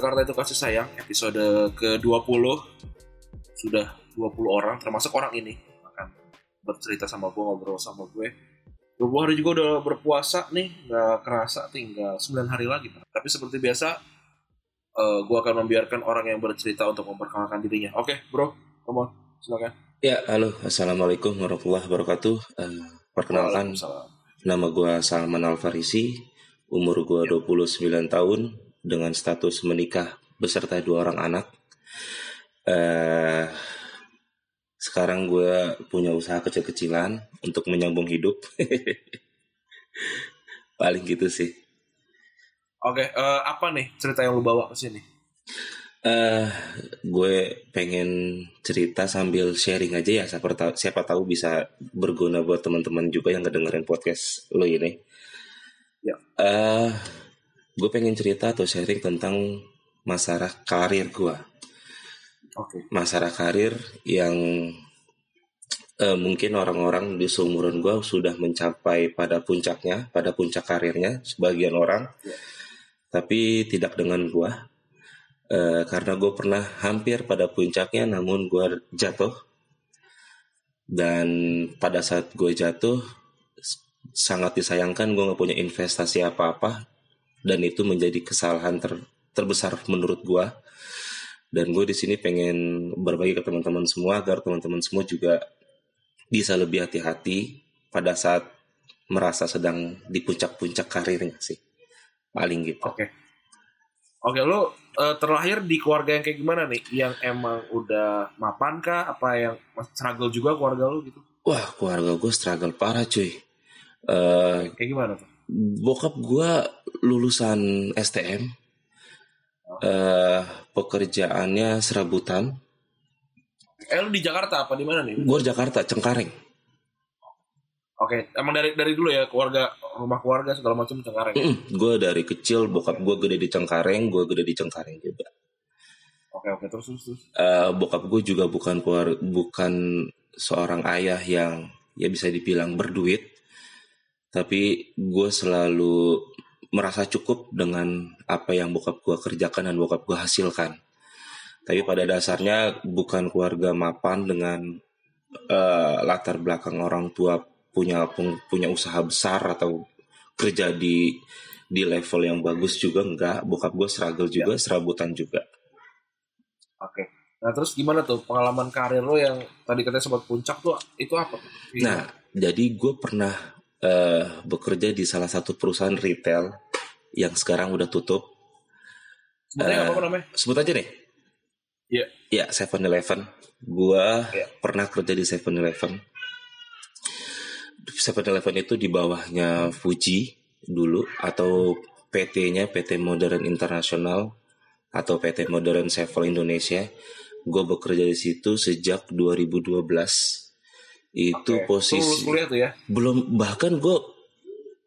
Jakarta itu kasih sayang episode ke-20 sudah 20 orang termasuk orang ini. Akan bercerita sama gue ngobrol sama gue. 20 hari juga udah berpuasa nih nggak kerasa tinggal 9 hari lagi tapi seperti biasa uh, gue akan membiarkan orang yang bercerita untuk memperkenalkan dirinya. Oke bro come on silakan. Ya, halo, assalamualaikum warahmatullahi wabarakatuh. Uh, perkenalkan, nama gue Salman Al Farisi, umur gue 29 tahun, dengan status menikah beserta dua orang anak. Uh, sekarang gue punya usaha kecil-kecilan untuk menyambung hidup. Paling gitu sih. Oke, uh, apa nih cerita yang lu bawa ke sini? Uh, gue pengen cerita sambil sharing aja ya siapa tahu, siapa tahu bisa berguna buat teman-teman juga yang kedengerin podcast lo ini. Ya. Uh, gue pengen cerita atau sharing tentang masalah karir gue. Oke. Okay. Masalah karir yang uh, mungkin orang-orang di seumuran gue sudah mencapai pada puncaknya, pada puncak karirnya, sebagian orang, ya. tapi tidak dengan gue. Uh, karena gue pernah hampir pada puncaknya, namun gue jatuh. Dan pada saat gue jatuh, sangat disayangkan gue gak punya investasi apa-apa dan itu menjadi kesalahan ter, terbesar menurut gue dan gue di sini pengen berbagi ke teman-teman semua agar teman-teman semua juga bisa lebih hati-hati pada saat merasa sedang di puncak-puncak karirnya sih paling gitu. Oke. Okay. Oke, okay, lo uh, terlahir di keluarga yang kayak gimana nih? Yang emang udah mapan kah? Apa yang struggle juga keluarga lo gitu? Wah, keluarga gue struggle parah cuy. Uh, kayak gimana tuh? Bokap gue lulusan STM uh, pekerjaannya serabutan eh lu di Jakarta apa di mana nih gue di Jakarta Cengkareng Oke, emang dari dari dulu ya keluarga rumah keluarga segala macam Cengkareng. Mm -mm, gue dari kecil bokap gue gede di Cengkareng, gue gede di Cengkareng juga. Oke oke terus terus. terus. Uh, bokap gue juga bukan keluar bukan seorang ayah yang ya bisa dibilang berduit, tapi gue selalu merasa cukup dengan apa yang bokap gue kerjakan dan bokap gue hasilkan. Tapi pada dasarnya bukan keluarga mapan dengan uh, latar belakang orang tua punya punya usaha besar atau kerja di di level yang bagus juga enggak. Bokap gue struggle juga, ya. serabutan juga. Oke. Nah terus gimana tuh pengalaman karir lo yang tadi katanya sempat puncak tuh itu apa? Nah jadi gue pernah uh, bekerja di salah satu perusahaan retail yang sekarang udah tutup. Sebutnya uh, apa namanya? Sebut aja nih. Iya. Yeah. Ya, Seven Eleven. Gua yeah. pernah kerja di Seven Eleven. Seven Eleven itu di bawahnya Fuji dulu atau PT-nya PT Modern International atau PT Modern Seven Indonesia. Gue bekerja di situ sejak 2012 itu okay. posisi kuliah tuh ya belum bahkan gue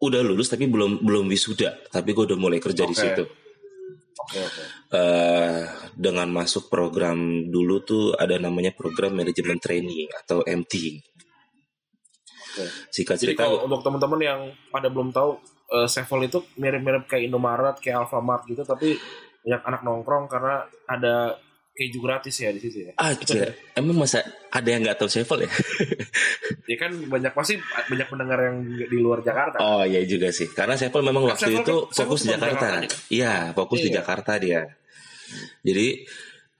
udah lulus tapi belum belum wisuda tapi gue udah mulai kerja okay. di situ okay, okay. Uh, dengan masuk program dulu tuh ada namanya program manajemen training atau MT okay. Singkat Jadi kalau untuk teman-teman yang pada belum tahu uh, Sevel itu mirip-mirip kayak Indomaret kayak Alfamart gitu tapi banyak anak nongkrong karena ada keju gratis ya di situ ya. Aja. Emang masa ada yang nggak tahu Sevel ya? ya kan banyak pasti banyak pendengar yang di luar Jakarta. Oh iya juga sih. Karena Sevel memang kan waktu Sevel itu kan, fokus di Jakarta. Iya, fokus iya. di Jakarta dia. Jadi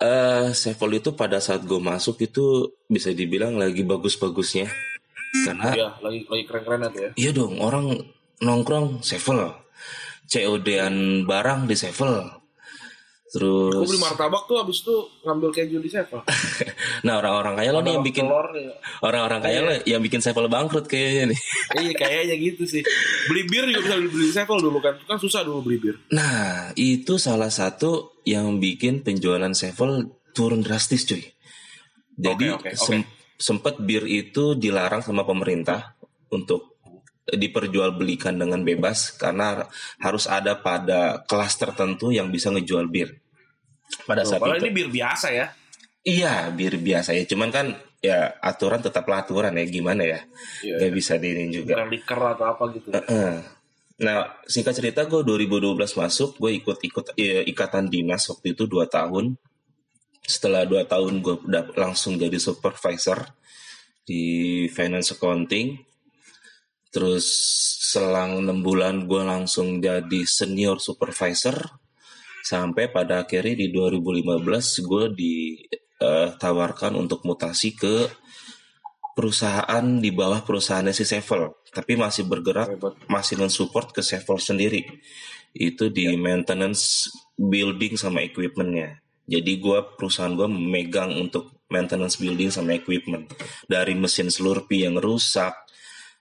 uh, Sevel itu pada saat gue masuk itu bisa dibilang lagi bagus-bagusnya. Karena Iya, lagi lagi keren-keren tuh ya. Iya dong, orang nongkrong Sevel. COD-an barang di Sevel Terus beli martabak tuh abis itu ngambil keju di Sevel. nah orang-orang kaya lo nih yang bikin telur ya. orang-orang kaya lo yang bikin Sevel bangkrut kayaknya nih. Iya kayaknya gitu sih. Beli bir juga bisa beli Sevel dulu kan. Kan susah dulu beli bir. Nah, itu salah satu yang bikin penjualan Sevel turun drastis, cuy. Jadi Oke, oke, oke. sem- sempet bir itu dilarang sama pemerintah untuk diperjualbelikan dengan bebas karena harus ada pada kelas tertentu yang bisa ngejual bir. Pada saat Kalau itu. ini bir biasa ya. Iya, bir biasa ya. Cuman kan ya aturan tetaplah aturan ya gimana ya. Iya, Gak bisa diinin juga. Bukan liker atau apa gitu. Heeh. Nah, singkat cerita gue 2012 masuk, gue ikut-ikut eh, ikatan dinas waktu itu 2 tahun. Setelah 2 tahun gue udah langsung jadi supervisor di finance accounting. Terus selang 6 bulan gue langsung jadi senior supervisor. Sampai pada akhirnya di 2015 gue ditawarkan untuk mutasi ke perusahaan di bawah perusahaannya si Sevel. Tapi masih bergerak Hebat. masih mensupport ke Sevel sendiri. Itu di maintenance building sama equipmentnya. Jadi gua perusahaan gua memegang untuk maintenance building sama equipment. Dari mesin Slurpee yang rusak,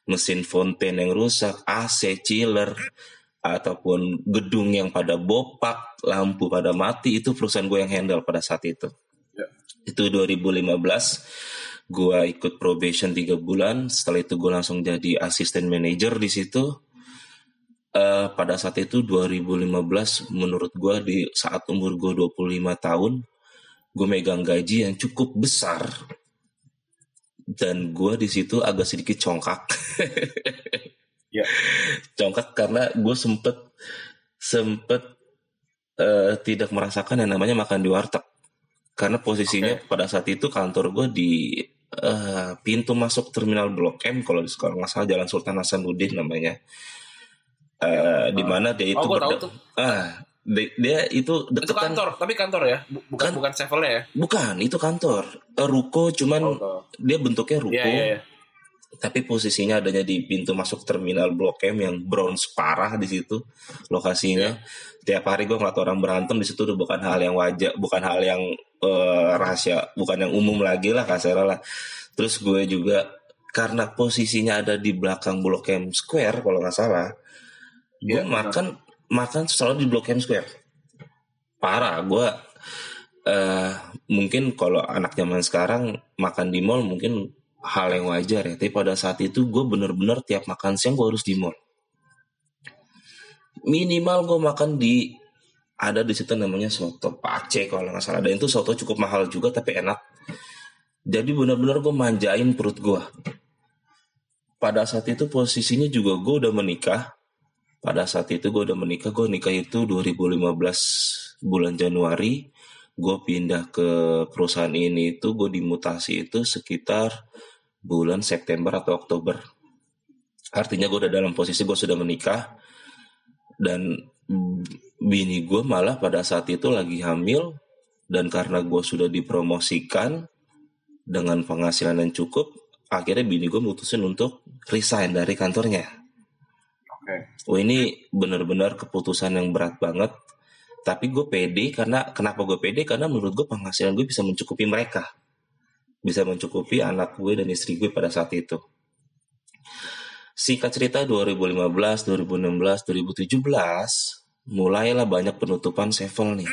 mesin fontaine yang rusak, AC, chiller, ataupun gedung yang pada bopak, lampu pada mati, itu perusahaan gue yang handle pada saat itu. Ya. Itu 2015 gua ikut probation 3 bulan setelah itu gue langsung jadi asisten manager di situ Eh, pada saat itu 2015 menurut gua di saat umur gue 25 tahun gue megang gaji yang cukup besar dan gua di situ agak sedikit congkak Ya. congkak karena gue sempet sempet eh, tidak merasakan yang namanya makan di warteg. Karena posisinya pada saat itu kantor gue di eh, pintu masuk terminal Blok M kalau di sekolah nggak salah Jalan Sultan Hasanuddin namanya. Eh, di mana dia itu Oh, berde- ah di- dia itu Itu deketan kantor, tapi kantor ya, Bu- bukan Kan- bukan Sevelnya ya. bukan itu kantor. Ruko cuman Oh, dia bentuknya ruko. Iya iya iya. Tapi posisinya adanya di pintu masuk terminal Blok M yang bronze parah di situ lokasinya. Tiap hari gue ngeliat orang berantem di situ udah bukan hal yang wajar, bukan hal yang eh, rahasia, bukan yang umum lagi lah kasarnya lah. Terus gue juga karena posisinya ada di belakang Blok M Square kalau nggak salah, gue benar. makan makan selalu di Blok M Square. Parah, gue eh mungkin kalau anak zaman sekarang makan di mall mungkin hal yang wajar ya. Tapi pada saat itu gue bener-bener tiap makan siang gue harus di mall. Minimal gue makan di ada di situ namanya soto pace kalau nggak salah. Dan itu soto cukup mahal juga tapi enak. Jadi bener-bener gue manjain perut gue. Pada saat itu posisinya juga gue udah menikah. Pada saat itu gue udah menikah. Gue nikah itu 2015 bulan Januari. Gue pindah ke perusahaan ini itu gue dimutasi itu sekitar bulan September atau Oktober. Artinya gue udah dalam posisi gue sudah menikah dan bini gue malah pada saat itu lagi hamil dan karena gue sudah dipromosikan dengan penghasilan yang cukup, akhirnya bini gue mutusin untuk resign dari kantornya. Oke. Oh ini benar-benar keputusan yang berat banget. Tapi gue pede karena kenapa gue pede? Karena menurut gue penghasilan gue bisa mencukupi mereka, bisa mencukupi anak gue dan istri gue pada saat itu. Singkat cerita 2015, 2016, 2017 mulailah banyak penutupan sevel nih,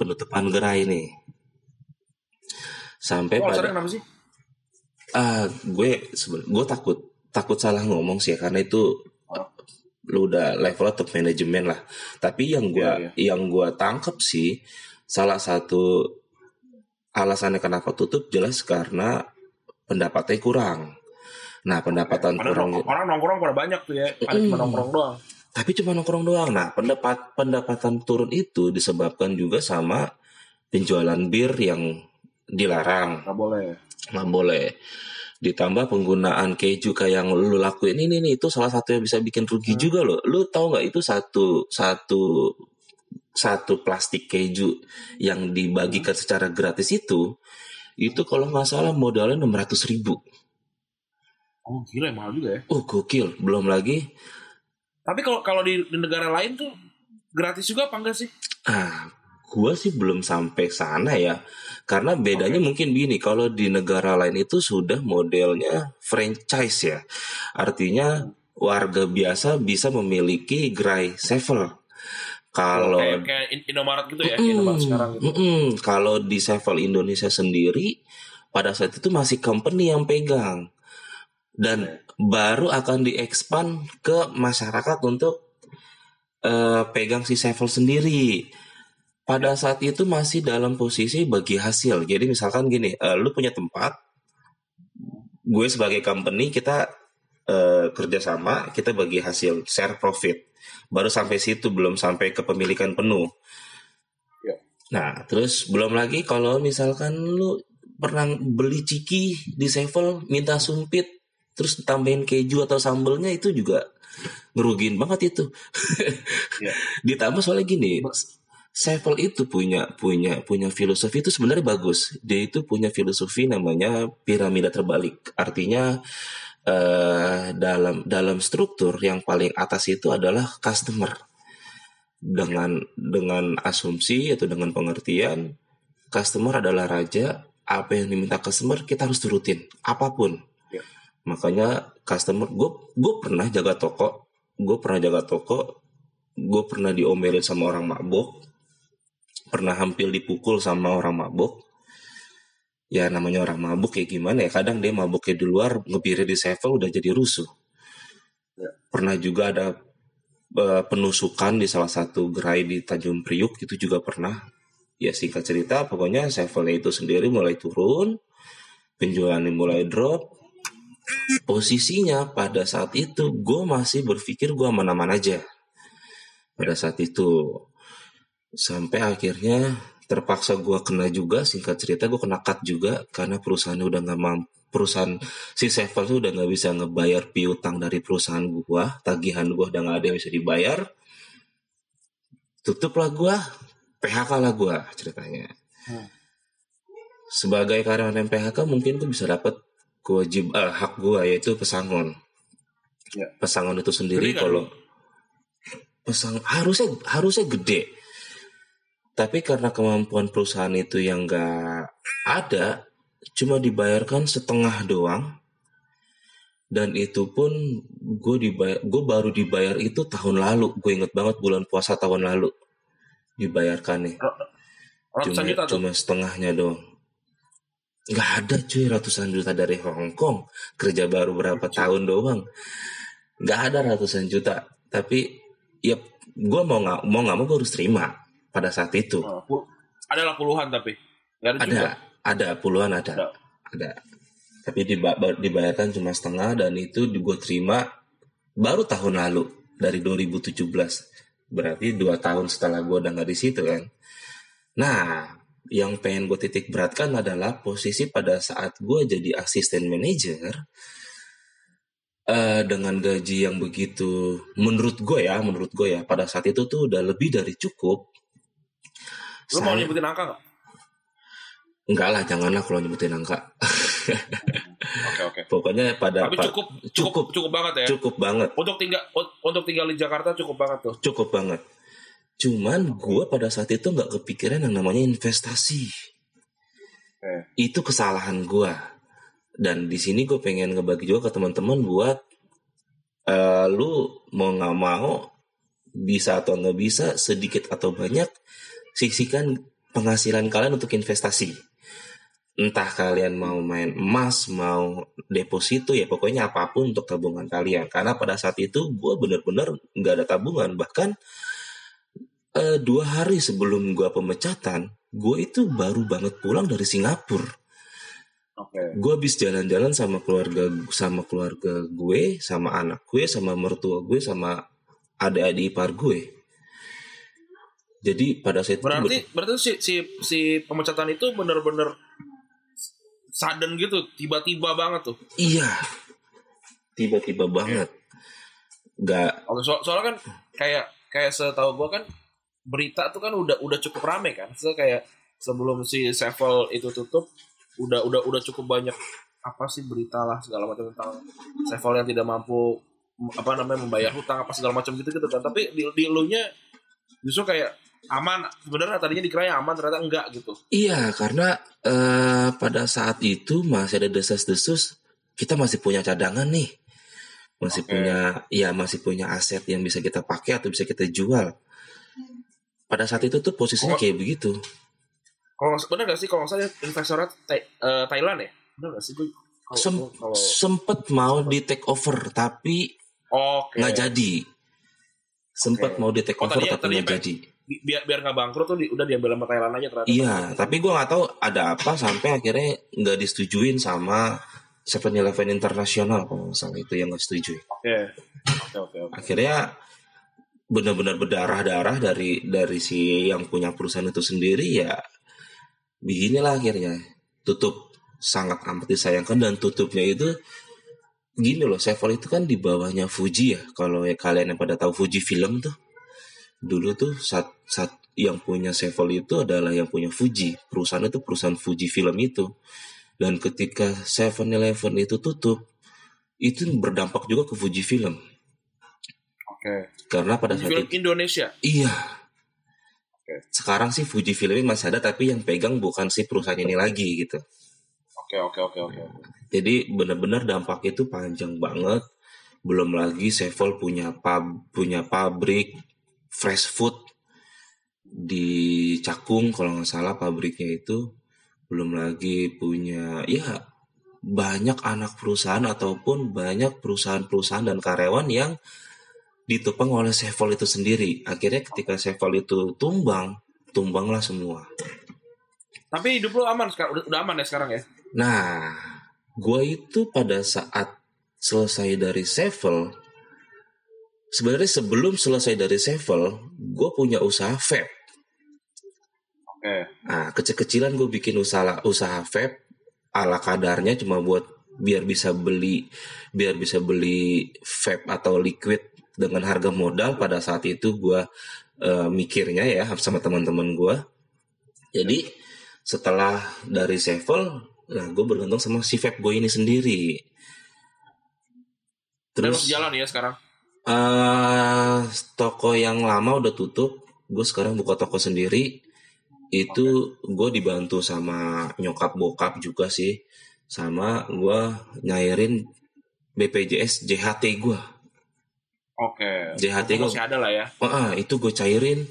penutupan gerai nih. Sampai Oh, pada kenapa sih? ah gue gue takut takut salah ngomong sih ya, karena itu Oh. lu udah level top manajemen lah tapi yang gue Iya, yang gue tangkep sih salah satu alasannya kenapa tutup jelas karena pendapatnya kurang nah pendapatan Padahal kurang nong- orang nongkrong pada banyak tuh ya. Ada cuma nongkrong doang. tapi cuma nongkrong doang nah pendapat pendapatan turun itu disebabkan juga sama penjualan bir yang dilarang Gak boleh. nggak boleh ditambah penggunaan keju kayak yang lu lakuin ini nih itu salah satu yang bisa bikin rugi Hmm. juga loh lu tahu nggak itu satu satu satu plastik keju yang dibagikan secara gratis itu itu kalau nggak salah modalnya 600 ribu Oh gila mahal juga ya. oh gokil belum lagi Tapi kalau kalau di, di negara lain tuh gratis juga apa enggak sih? ah gua sih belum sampai sana ya. Karena bedanya mungkin gini, kalau di negara lain itu sudah modelnya franchise ya. Artinya warga biasa bisa memiliki gerai sevel. Kalau kayak, kayak In- Indomaret gitu ya, Indomaret sekarang gitu. Mm-mm. Kalau di Sevel Indonesia sendiri pada saat itu masih company yang pegang dan baru akan diekspan ke masyarakat untuk eh, pegang si Sevel sendiri. Pada saat itu masih dalam posisi bagi hasil. Jadi misalkan gini, eh, lu punya tempat, gue sebagai company kita eh, kerjasama, kita bagi hasil share profit. Baru sampai situ belum sampai kepemilikan penuh. Ya. Nah, terus belum lagi kalau misalkan lu pernah beli ciki di Sevel minta sumpit terus tambahin keju atau sambelnya itu juga ngerugiin banget itu. Ya. Ditambah soalnya gini, Sevel itu punya punya punya filosofi itu sebenarnya bagus. Dia itu punya filosofi namanya piramida terbalik. Artinya eh, dalam dalam struktur yang paling atas itu adalah customer. Dengan dengan asumsi atau dengan pengertian customer adalah raja apa yang diminta customer kita harus turutin apa pun. Ya. makanya customer gue gue pernah jaga toko gue pernah jaga toko gue pernah diomelin sama orang mabok pernah hampir dipukul sama orang mabok ya namanya orang mabuk kayak gimana ya? Kadang dia mabuknya di luar ngebiri di sevel udah jadi rusuh. Ya. pernah juga ada eh, penusukan di salah satu gerai di Tanjung Priuk itu juga pernah. Ya singkat cerita pokoknya sevelnya itu sendiri mulai turun penjualannya mulai drop. Posisinya pada saat itu gue masih berpikir gue aman-aman aja. Pada saat itu sampai akhirnya terpaksa gue kena juga singkat cerita gue kena cut juga karena perusahaannya udah nggak mampu perusahaan si Sevel tuh udah nggak bisa ngebayar piutang dari perusahaan gue tagihan gue udah nggak ada yang bisa dibayar. Tutup lah gue PHK lah gue ceritanya. Hmm. sebagai karyawan yang PHK mungkin gue bisa dapat kewajib eh, hak gue yaitu pesangon. Ya. pesangon itu sendiri kalau pesang harusnya harusnya gede tapi karena kemampuan perusahaan itu yang nggak ada cuma dibayarkan setengah doang. Dan itu pun gue dibayar gue baru dibayar itu tahun lalu. Gue inget banget bulan puasa tahun lalu dibayarkan nih Ratusan cuma, juta cuma setengahnya doang. Nggak ada cuy ratusan juta dari Hong Kong. Kerja baru berapa tahun doang. Nggak ada ratusan juta. Tapi ya gue mau nggak mau nggak mau gue harus terima pada saat itu. Oh, pul- adalah puluhan tapi. Ada, juga. ada ada puluhan ada. Ada. ada. Tapi ba- dibayarkan cuma setengah dan itu gue terima baru tahun lalu dari 2017 berarti dua tahun setelah gue udah nggak di situ kan? Nah yang pengen gue titik beratkan adalah posisi pada saat gue jadi asisten manajer eh, dengan gaji yang begitu menurut gue ya menurut gue ya pada saat itu tuh udah lebih dari cukup Lu mau nyebutin angka gak? enggak lah janganlah kalau nyebutin angka Oke oke. pokoknya pada Tapi cukup, cukup, cukup cukup banget ya. cukup banget Untuk tinggal untuk tinggal di Jakarta cukup banget tuh. cukup banget cuman gue pada saat itu nggak kepikiran yang namanya investasi Oke. itu kesalahan gue dan di sini gue pengen ngebagi juga ke teman-teman buat eh, lu mau nggak mau bisa atau nggak bisa sedikit atau banyak sisihkan penghasilan kalian untuk investasi. Entah kalian mau main emas mau deposito ya pokoknya apa pun untuk tabungan kalian. Karena pada saat itu gue bener-bener nggak ada tabungan. Bahkan eh, dua hari sebelum gue pemecatan gue itu baru banget pulang dari Singapura. Oke. gue habis jalan-jalan sama keluarga sama keluarga gue sama anak gue sama mertua gue sama adik-adik ipar gue jadi pada saat itu Berarti berarti si si si pemecatan itu bener-bener sudden gitu, tiba-tiba banget tuh. iya tiba-tiba banget Oke, so- soalnya kan kayak kayak setahu gua kan berita tuh kan udah udah cukup rame kan. So kayak sebelum si Sevel itu tutup udah udah udah cukup banyak apa sih berita lah segala macam tentang Sevel yang tidak mampu apa namanya membayar hutang apa segala macam gitu gitu kan. Tapi di, di lu nya justru kayak aman sebenarnya tadinya dikira aman ternyata enggak gitu Iya, karena eh, pada saat itu masih ada desas-desus, kita masih punya cadangan nih, masih Oke. punya, ya masih punya aset yang bisa kita pakai atau bisa kita jual. Pada saat itu tuh posisinya Oh. kayak begitu. kalau nggak- bener gak sih kalau nggak salah investornya Thai- eh, Thailand ya bener gak sih gue Sem- kalau sempet mau di take over tapi nggak jadi. Sempet Oke. mau di take Oh, over tadinya- tapi nggak jadi. Bi- biar biar nggak bangkrut tuh di- udah diambil sama Thailand aja ternyata. Iya, tapi gue nggak tahu ada apa sampai akhirnya nggak disetujuin sama Seven Eleven Internasional kalau salah itu yang nggak setuju. oke. Oke oke oke. Akhirnya benar-benar berdarah-darah dari dari si yang punya perusahaan itu sendiri ya beginilah akhirnya. Tutup sangat amat disayangkan dan tutupnya itu gini loh Sevel itu kan di bawahnya Fuji ya kalau ya kalian yang pada tahu Fuji film tuh dulu tuh saat saat yang punya Sevel itu adalah yang punya Fuji perusahaan itu perusahaan Fuji film itu dan ketika Seven Eleven itu tutup itu berdampak juga ke Fuji film oke karena pada saat film itu Indonesia Iya. Oke. Sekarang sih Fuji Film ini masih ada tapi yang pegang bukan si perusahaan ini lagi gitu. oke oke oke oke oke. Jadi benar-benar dampaknya itu panjang banget. Belum lagi Sevel punya pub, punya pabrik fresh food di Cakung kalau nggak salah pabriknya itu. Belum lagi punya ya banyak anak perusahaan ataupun banyak perusahaan-perusahaan dan karyawan yang ditopang oleh Sevel itu sendiri. Akhirnya ketika Sevel itu tumbang, tumbanglah semua. tapi hidup lu aman sekarang udah, udah aman ya sekarang ya Nah, gue itu pada saat selesai dari Sevel, sebenarnya sebelum selesai dari Sevel, gue punya usaha vape. oke Nah, kecil-kecilan gue bikin usaha usaha vape ala kadarnya cuma buat biar bisa beli biar bisa beli vape atau liquid dengan harga modal pada saat itu gue eh, mikirnya ya sama teman-teman gue. Jadi setelah dari Sevel, nah gue bergantung sama si vape gue ini sendiri. Terus jalan ya sekarang eh toko yang lama udah tutup, gue sekarang buka toko sendiri. Itu gue dibantu sama nyokap bokap juga sih, sama gue nyairin BPJS JHT gue. oke JHT gue, masih ada lah ya ah, itu gue cairin.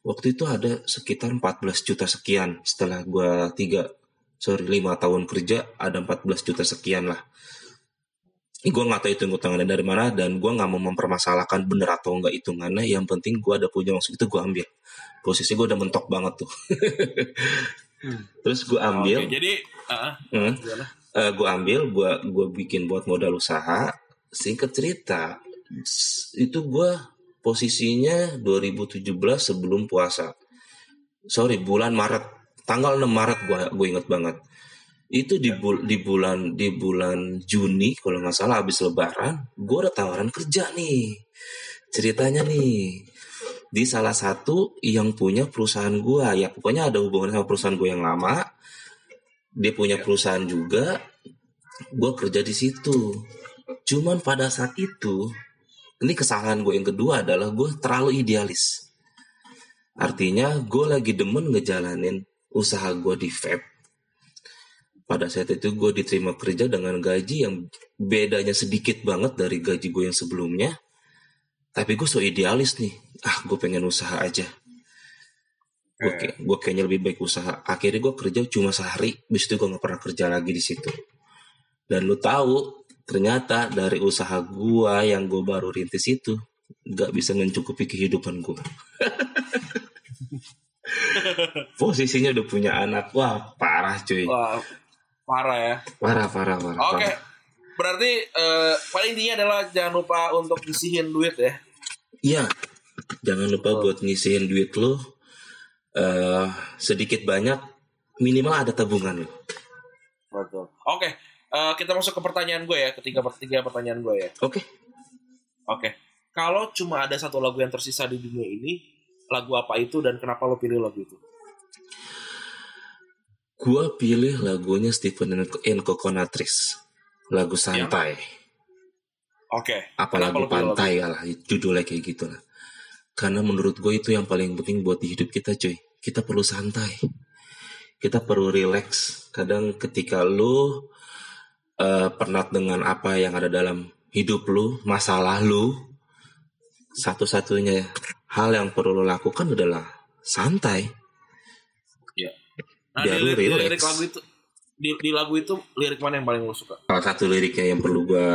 Waktu itu ada sekitar 14 juta sekian. Setelah gue tiga, sorry lima tahun kerja, ada 14 juta sekian lah. Gue nggak tahu hitung hitungannya dari mana dan gue nggak mau mempermasalahkan bener atau enggak hitungannya. Yang penting gue ada punya uang segitu gue ambil. Posisi gue udah mentok banget tuh. Terus gue ambil, oke jadi ah, ah, hmm, gimana? gue ambil, gue gue bikin buat modal usaha. Singkat cerita, itu gue posisinya 2017 sebelum puasa. Sorry, bulan Maret, tanggal 6 Maret gue gue inget banget. Itu di bul- di bulan di bulan Juni kalau nggak salah habis Lebaran, gue ada tawaran kerja nih. Ceritanya nih di salah satu yang punya perusahaan gua. Ya pokoknya ada hubungan sama perusahaan gue yang lama. Dia punya perusahaan juga. Gue kerja di situ. Cuman pada saat itu ini kesalahan gue yang kedua adalah gue terlalu idealis. Artinya gue lagi demen ngejalanin usaha gue di vape pada saat itu gue diterima kerja dengan gaji yang bedanya sedikit banget dari gaji gue yang sebelumnya. Tapi gue so idealis nih ah gue pengen usaha aja. Gue Oke. kayak gue kayaknya lebih baik usaha. Akhirnya gue kerja cuma sehari bis itu gue nggak pernah kerja lagi di situ. Dan lu tahu ternyata dari usaha gue yang gue baru rintis itu nggak bisa mencukupi kehidupan gue posisinya udah punya anak. Wah parah cuy. Wah, parah ya parah parah parah, Oke, parah. berarti eh, paling intinya adalah jangan lupa untuk ngisihin duit ya. Iya, jangan lupa buat ngisiin duit lo eh sedikit banyak minimal ada tabungan lo. Betul. Oke, eh, kita masuk ke pertanyaan gue ya, ketiga ketiga pertanyaan gue ya. Oke, Oke, kalau cuma ada satu lagu yang tersisa di dunia ini, lagu apa itu dan kenapa lo pilih lagu itu? Gua pilih lagunya Stephen and Coconutris, lagu santai. Oke. Apa Kenapa lagu lo pilih lagu pantai lah, judulnya kayak gitu lah. Karena menurut gue itu yang paling penting buat di hidup kita cuy. Kita perlu santai. Kita perlu relax. Kadang ketika lu uh, penat dengan apa yang ada dalam hidup lu, masalah lu, satu-satunya hal yang perlu lu lakukan adalah santai. Nah, di, lirik, relax. lirik lagu itu di, di lagu itu lirik mana yang paling lo suka? Salah satu liriknya yang perlu gue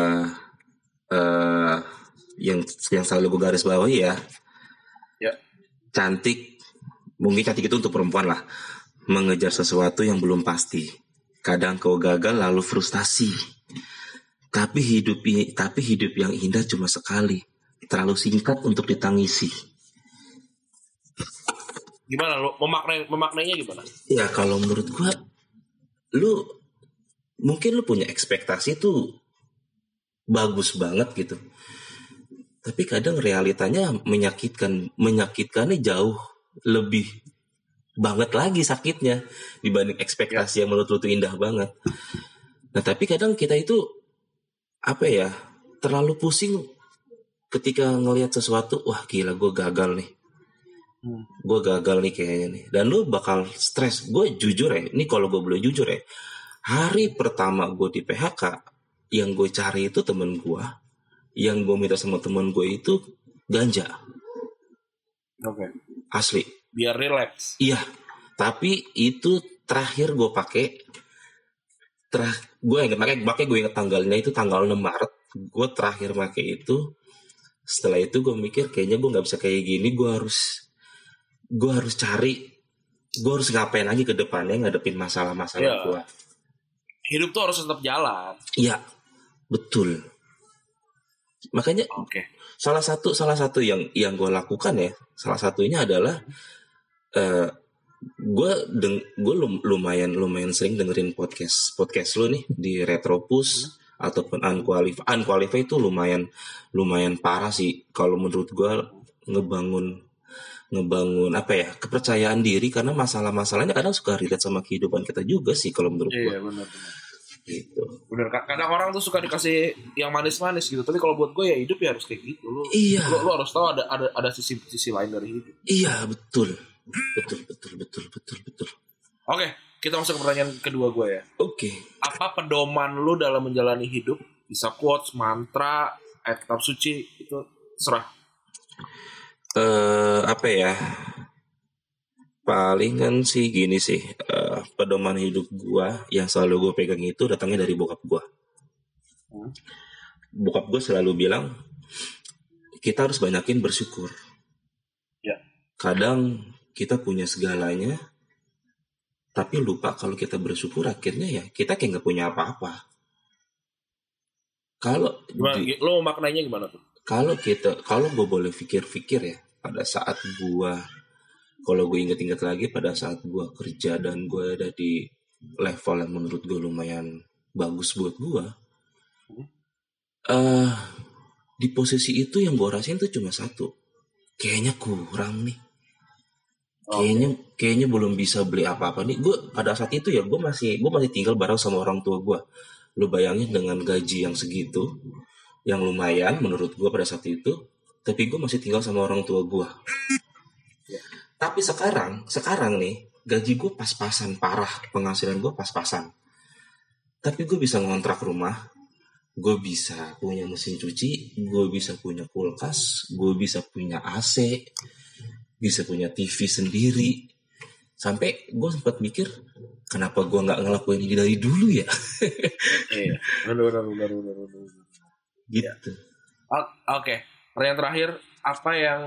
uh, yang yang selalu gue garis bawahi ya. Ya. Cantik, mungkin cantik itu untuk perempuan lah. Mengejar sesuatu yang belum pasti. Kadang kau gagal lalu frustasi. Tapi hidup tapi hidup yang indah cuma sekali. Terlalu singkat untuk ditangisi. Gimana lo memaknai memaknainya gimana? Ya kalau menurut gua lu mungkin lu punya ekspektasi tuh bagus banget gitu. Tapi kadang realitanya menyakitkan, menyakitkannya jauh lebih banget lagi sakitnya dibanding ekspektasi yang menurut lu tuh indah banget. Nah, tapi kadang kita itu apa ya? Terlalu pusing ketika ngelihat sesuatu, wah gila gue gagal nih Hmm. gue gagal nih kayaknya nih dan lu bakal stres gue jujur ya ini kalau gue boleh jujur ya hari pertama gue di PHK yang gue cari itu temen gue yang gue minta sama temen gue itu ganja Oke. asli Biar relax. iya tapi itu terakhir gue pakai terah gue inget pakai pakai gue inget tanggalnya itu tanggal 6 Maret gue terakhir pakai itu setelah itu gue mikir kayaknya gue nggak bisa kayak gini gue harus gue harus cari gue harus ngapain lagi ke depannya ngadepin masalah-masalah Iya. gue Hidup tuh harus tetap jalan. iya betul makanya Oke. salah satu salah satu yang yang gue lakukan ya salah satunya adalah eh gue deng gue lumayan lumayan sering dengerin podcast podcast lu nih di Retropus ataupun Unqualified Unqualified itu lumayan lumayan parah sih kalau menurut gue ngebangun ngebangun apa ya kepercayaan diri karena masalah-masalahnya kadang suka relate sama kehidupan kita juga sih kalau menurut gue Iya gitu Bener Kak. kadang orang tuh suka dikasih yang manis-manis gitu. Tapi kalau buat gue ya hidup ya harus kayak gitu. Lo, Iya. lo, lo harus tahu ada ada ada sisi sisi lain dari hidup. iya betul betul betul betul betul betul Oke, kita masuk ke pertanyaan kedua gue ya. oke Apa pedoman lu dalam menjalani hidup? Bisa quotes, mantra, ayat kitab suci itu serah. Eh apa ya paling kan sih gini sih eh, pedoman hidup gua yang selalu gue pegang itu datangnya dari bokap gua Hmm. bokap gue selalu bilang kita harus banyakin bersyukur Ya. kadang kita punya segalanya tapi lupa kalau kita bersyukur akhirnya ya kita kayak nggak punya apa-apa kalau Gimana, di- lo maknanya gimana tuh? kalau kita kalau gue boleh pikir-pikir ya pada saat gua kalau gue inget-inget lagi pada saat gua kerja dan gue ada di level yang menurut gue lumayan bagus buat gua eh di posisi itu yang gue rasain tuh cuma satu. Kayaknya kurang nih. Kayaknya kayaknya belum bisa beli apa-apa nih. Gue pada saat itu ya gue masih gue masih tinggal bareng sama orang tua gue lu bayangin dengan gaji yang segitu yang lumayan menurut gue pada saat itu tapi gue masih tinggal sama orang tua gue tapi sekarang sekarang nih gaji gue pas-pasan parah penghasilan gue pas-pasan. Tapi gue bisa ngontrak rumah gue bisa punya mesin cuci gue bisa punya kulkas gue bisa punya AC bisa punya TV sendiri. Sampai gue sempat mikir kenapa gue nggak ngelakuin ini dari dulu ya? Iya, benar benar benar benar. gitu. O- Oke, pertanyaan terakhir, apa yang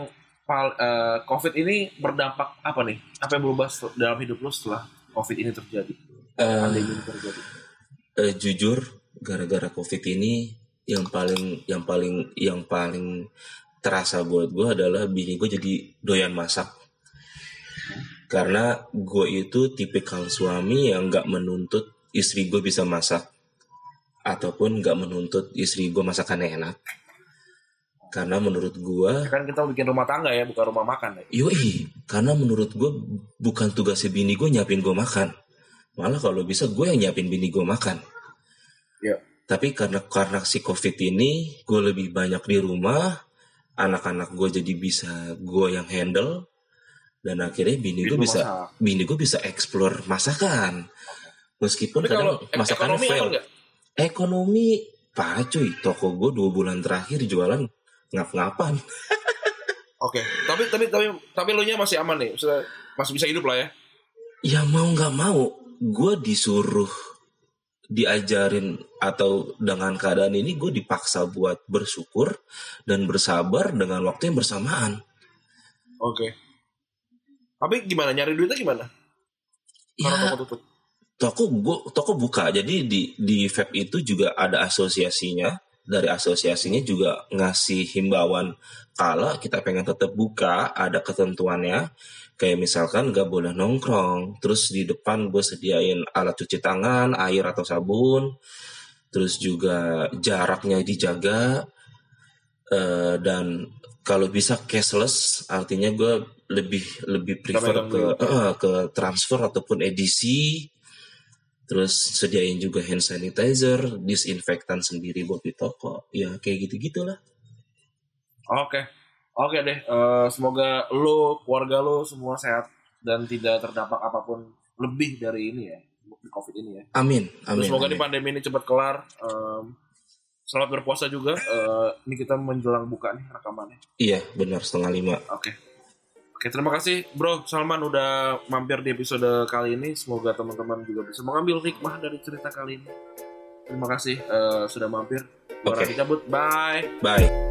eh, COVID ini berdampak apa nih? Apa yang berubah dalam hidup lo setelah COVID ini terjadi? Pandemi ini terjadi. eh, jujur gara-gara covid ini yang paling yang paling yang paling terasa buat gue adalah bini gue jadi doyan masak karena gue itu tipikal suami yang nggak menuntut istri gue bisa masak ataupun nggak menuntut istri gue masakannya enak karena menurut gue Kan kita bikin rumah tangga ya, bukan rumah makan ya. Yoi, karena menurut gue bukan tugasnya bini gue nyiapin gue makan. Malah kalau bisa gue yang nyiapin bini gue makan. Iya. Tapi karena karena si covid ini gue lebih banyak di rumah, anak-anak gue jadi bisa gue yang handle dan akhirnya bini gue bisa masak. bini gue bisa explore masakan meskipun Tapi kalau kadang masakannya ekonomi fail ekonomi parah cuy toko gue dua bulan terakhir jualan ngap-ngapan Oke, tapi tapi tapi tapi lo nya masih aman nih, Maksudnya masih bisa hidup lah ya. ya mau nggak mau gue disuruh diajarin atau dengan keadaan ini gue dipaksa buat bersyukur dan bersabar dengan waktu yang bersamaan Oke. Tapi gimana nyari duitnya gimana? Kalau ya toko tutup. toko gua toko buka jadi di di vape itu juga ada asosiasinya dari asosiasinya juga ngasih himbauan kalau kita pengen tetap buka ada ketentuannya kayak misalkan nggak boleh nongkrong terus di depan gue sediain alat cuci tangan air atau sabun terus juga jaraknya dijaga eh, dan kalau bisa cashless artinya gue lebih lebih prefer ke duit. eh, ke transfer ataupun edisi terus sediain juga hand sanitizer disinfektan sendiri buat di toko ya kayak gitu gitulah Oke. Oke deh, eh, semoga lo, keluarga lo semua sehat dan tidak terdampak apa pun lebih dari ini ya, di Covid ini ya. amin Terus amin, semoga amin. di pandemi ini cepat kelar. Em, selamat berpuasa juga. Eh, ini kita menjelang buka nih rekamannya. iya benar setengah lima Oke. Oke, terima kasih Bro Salman udah mampir di episode kali ini. Semoga teman-teman juga bisa mengambil hikmah dari cerita kali ini. Terima kasih eh, sudah mampir. Gua Oke. Radhi cabut. Bye. bye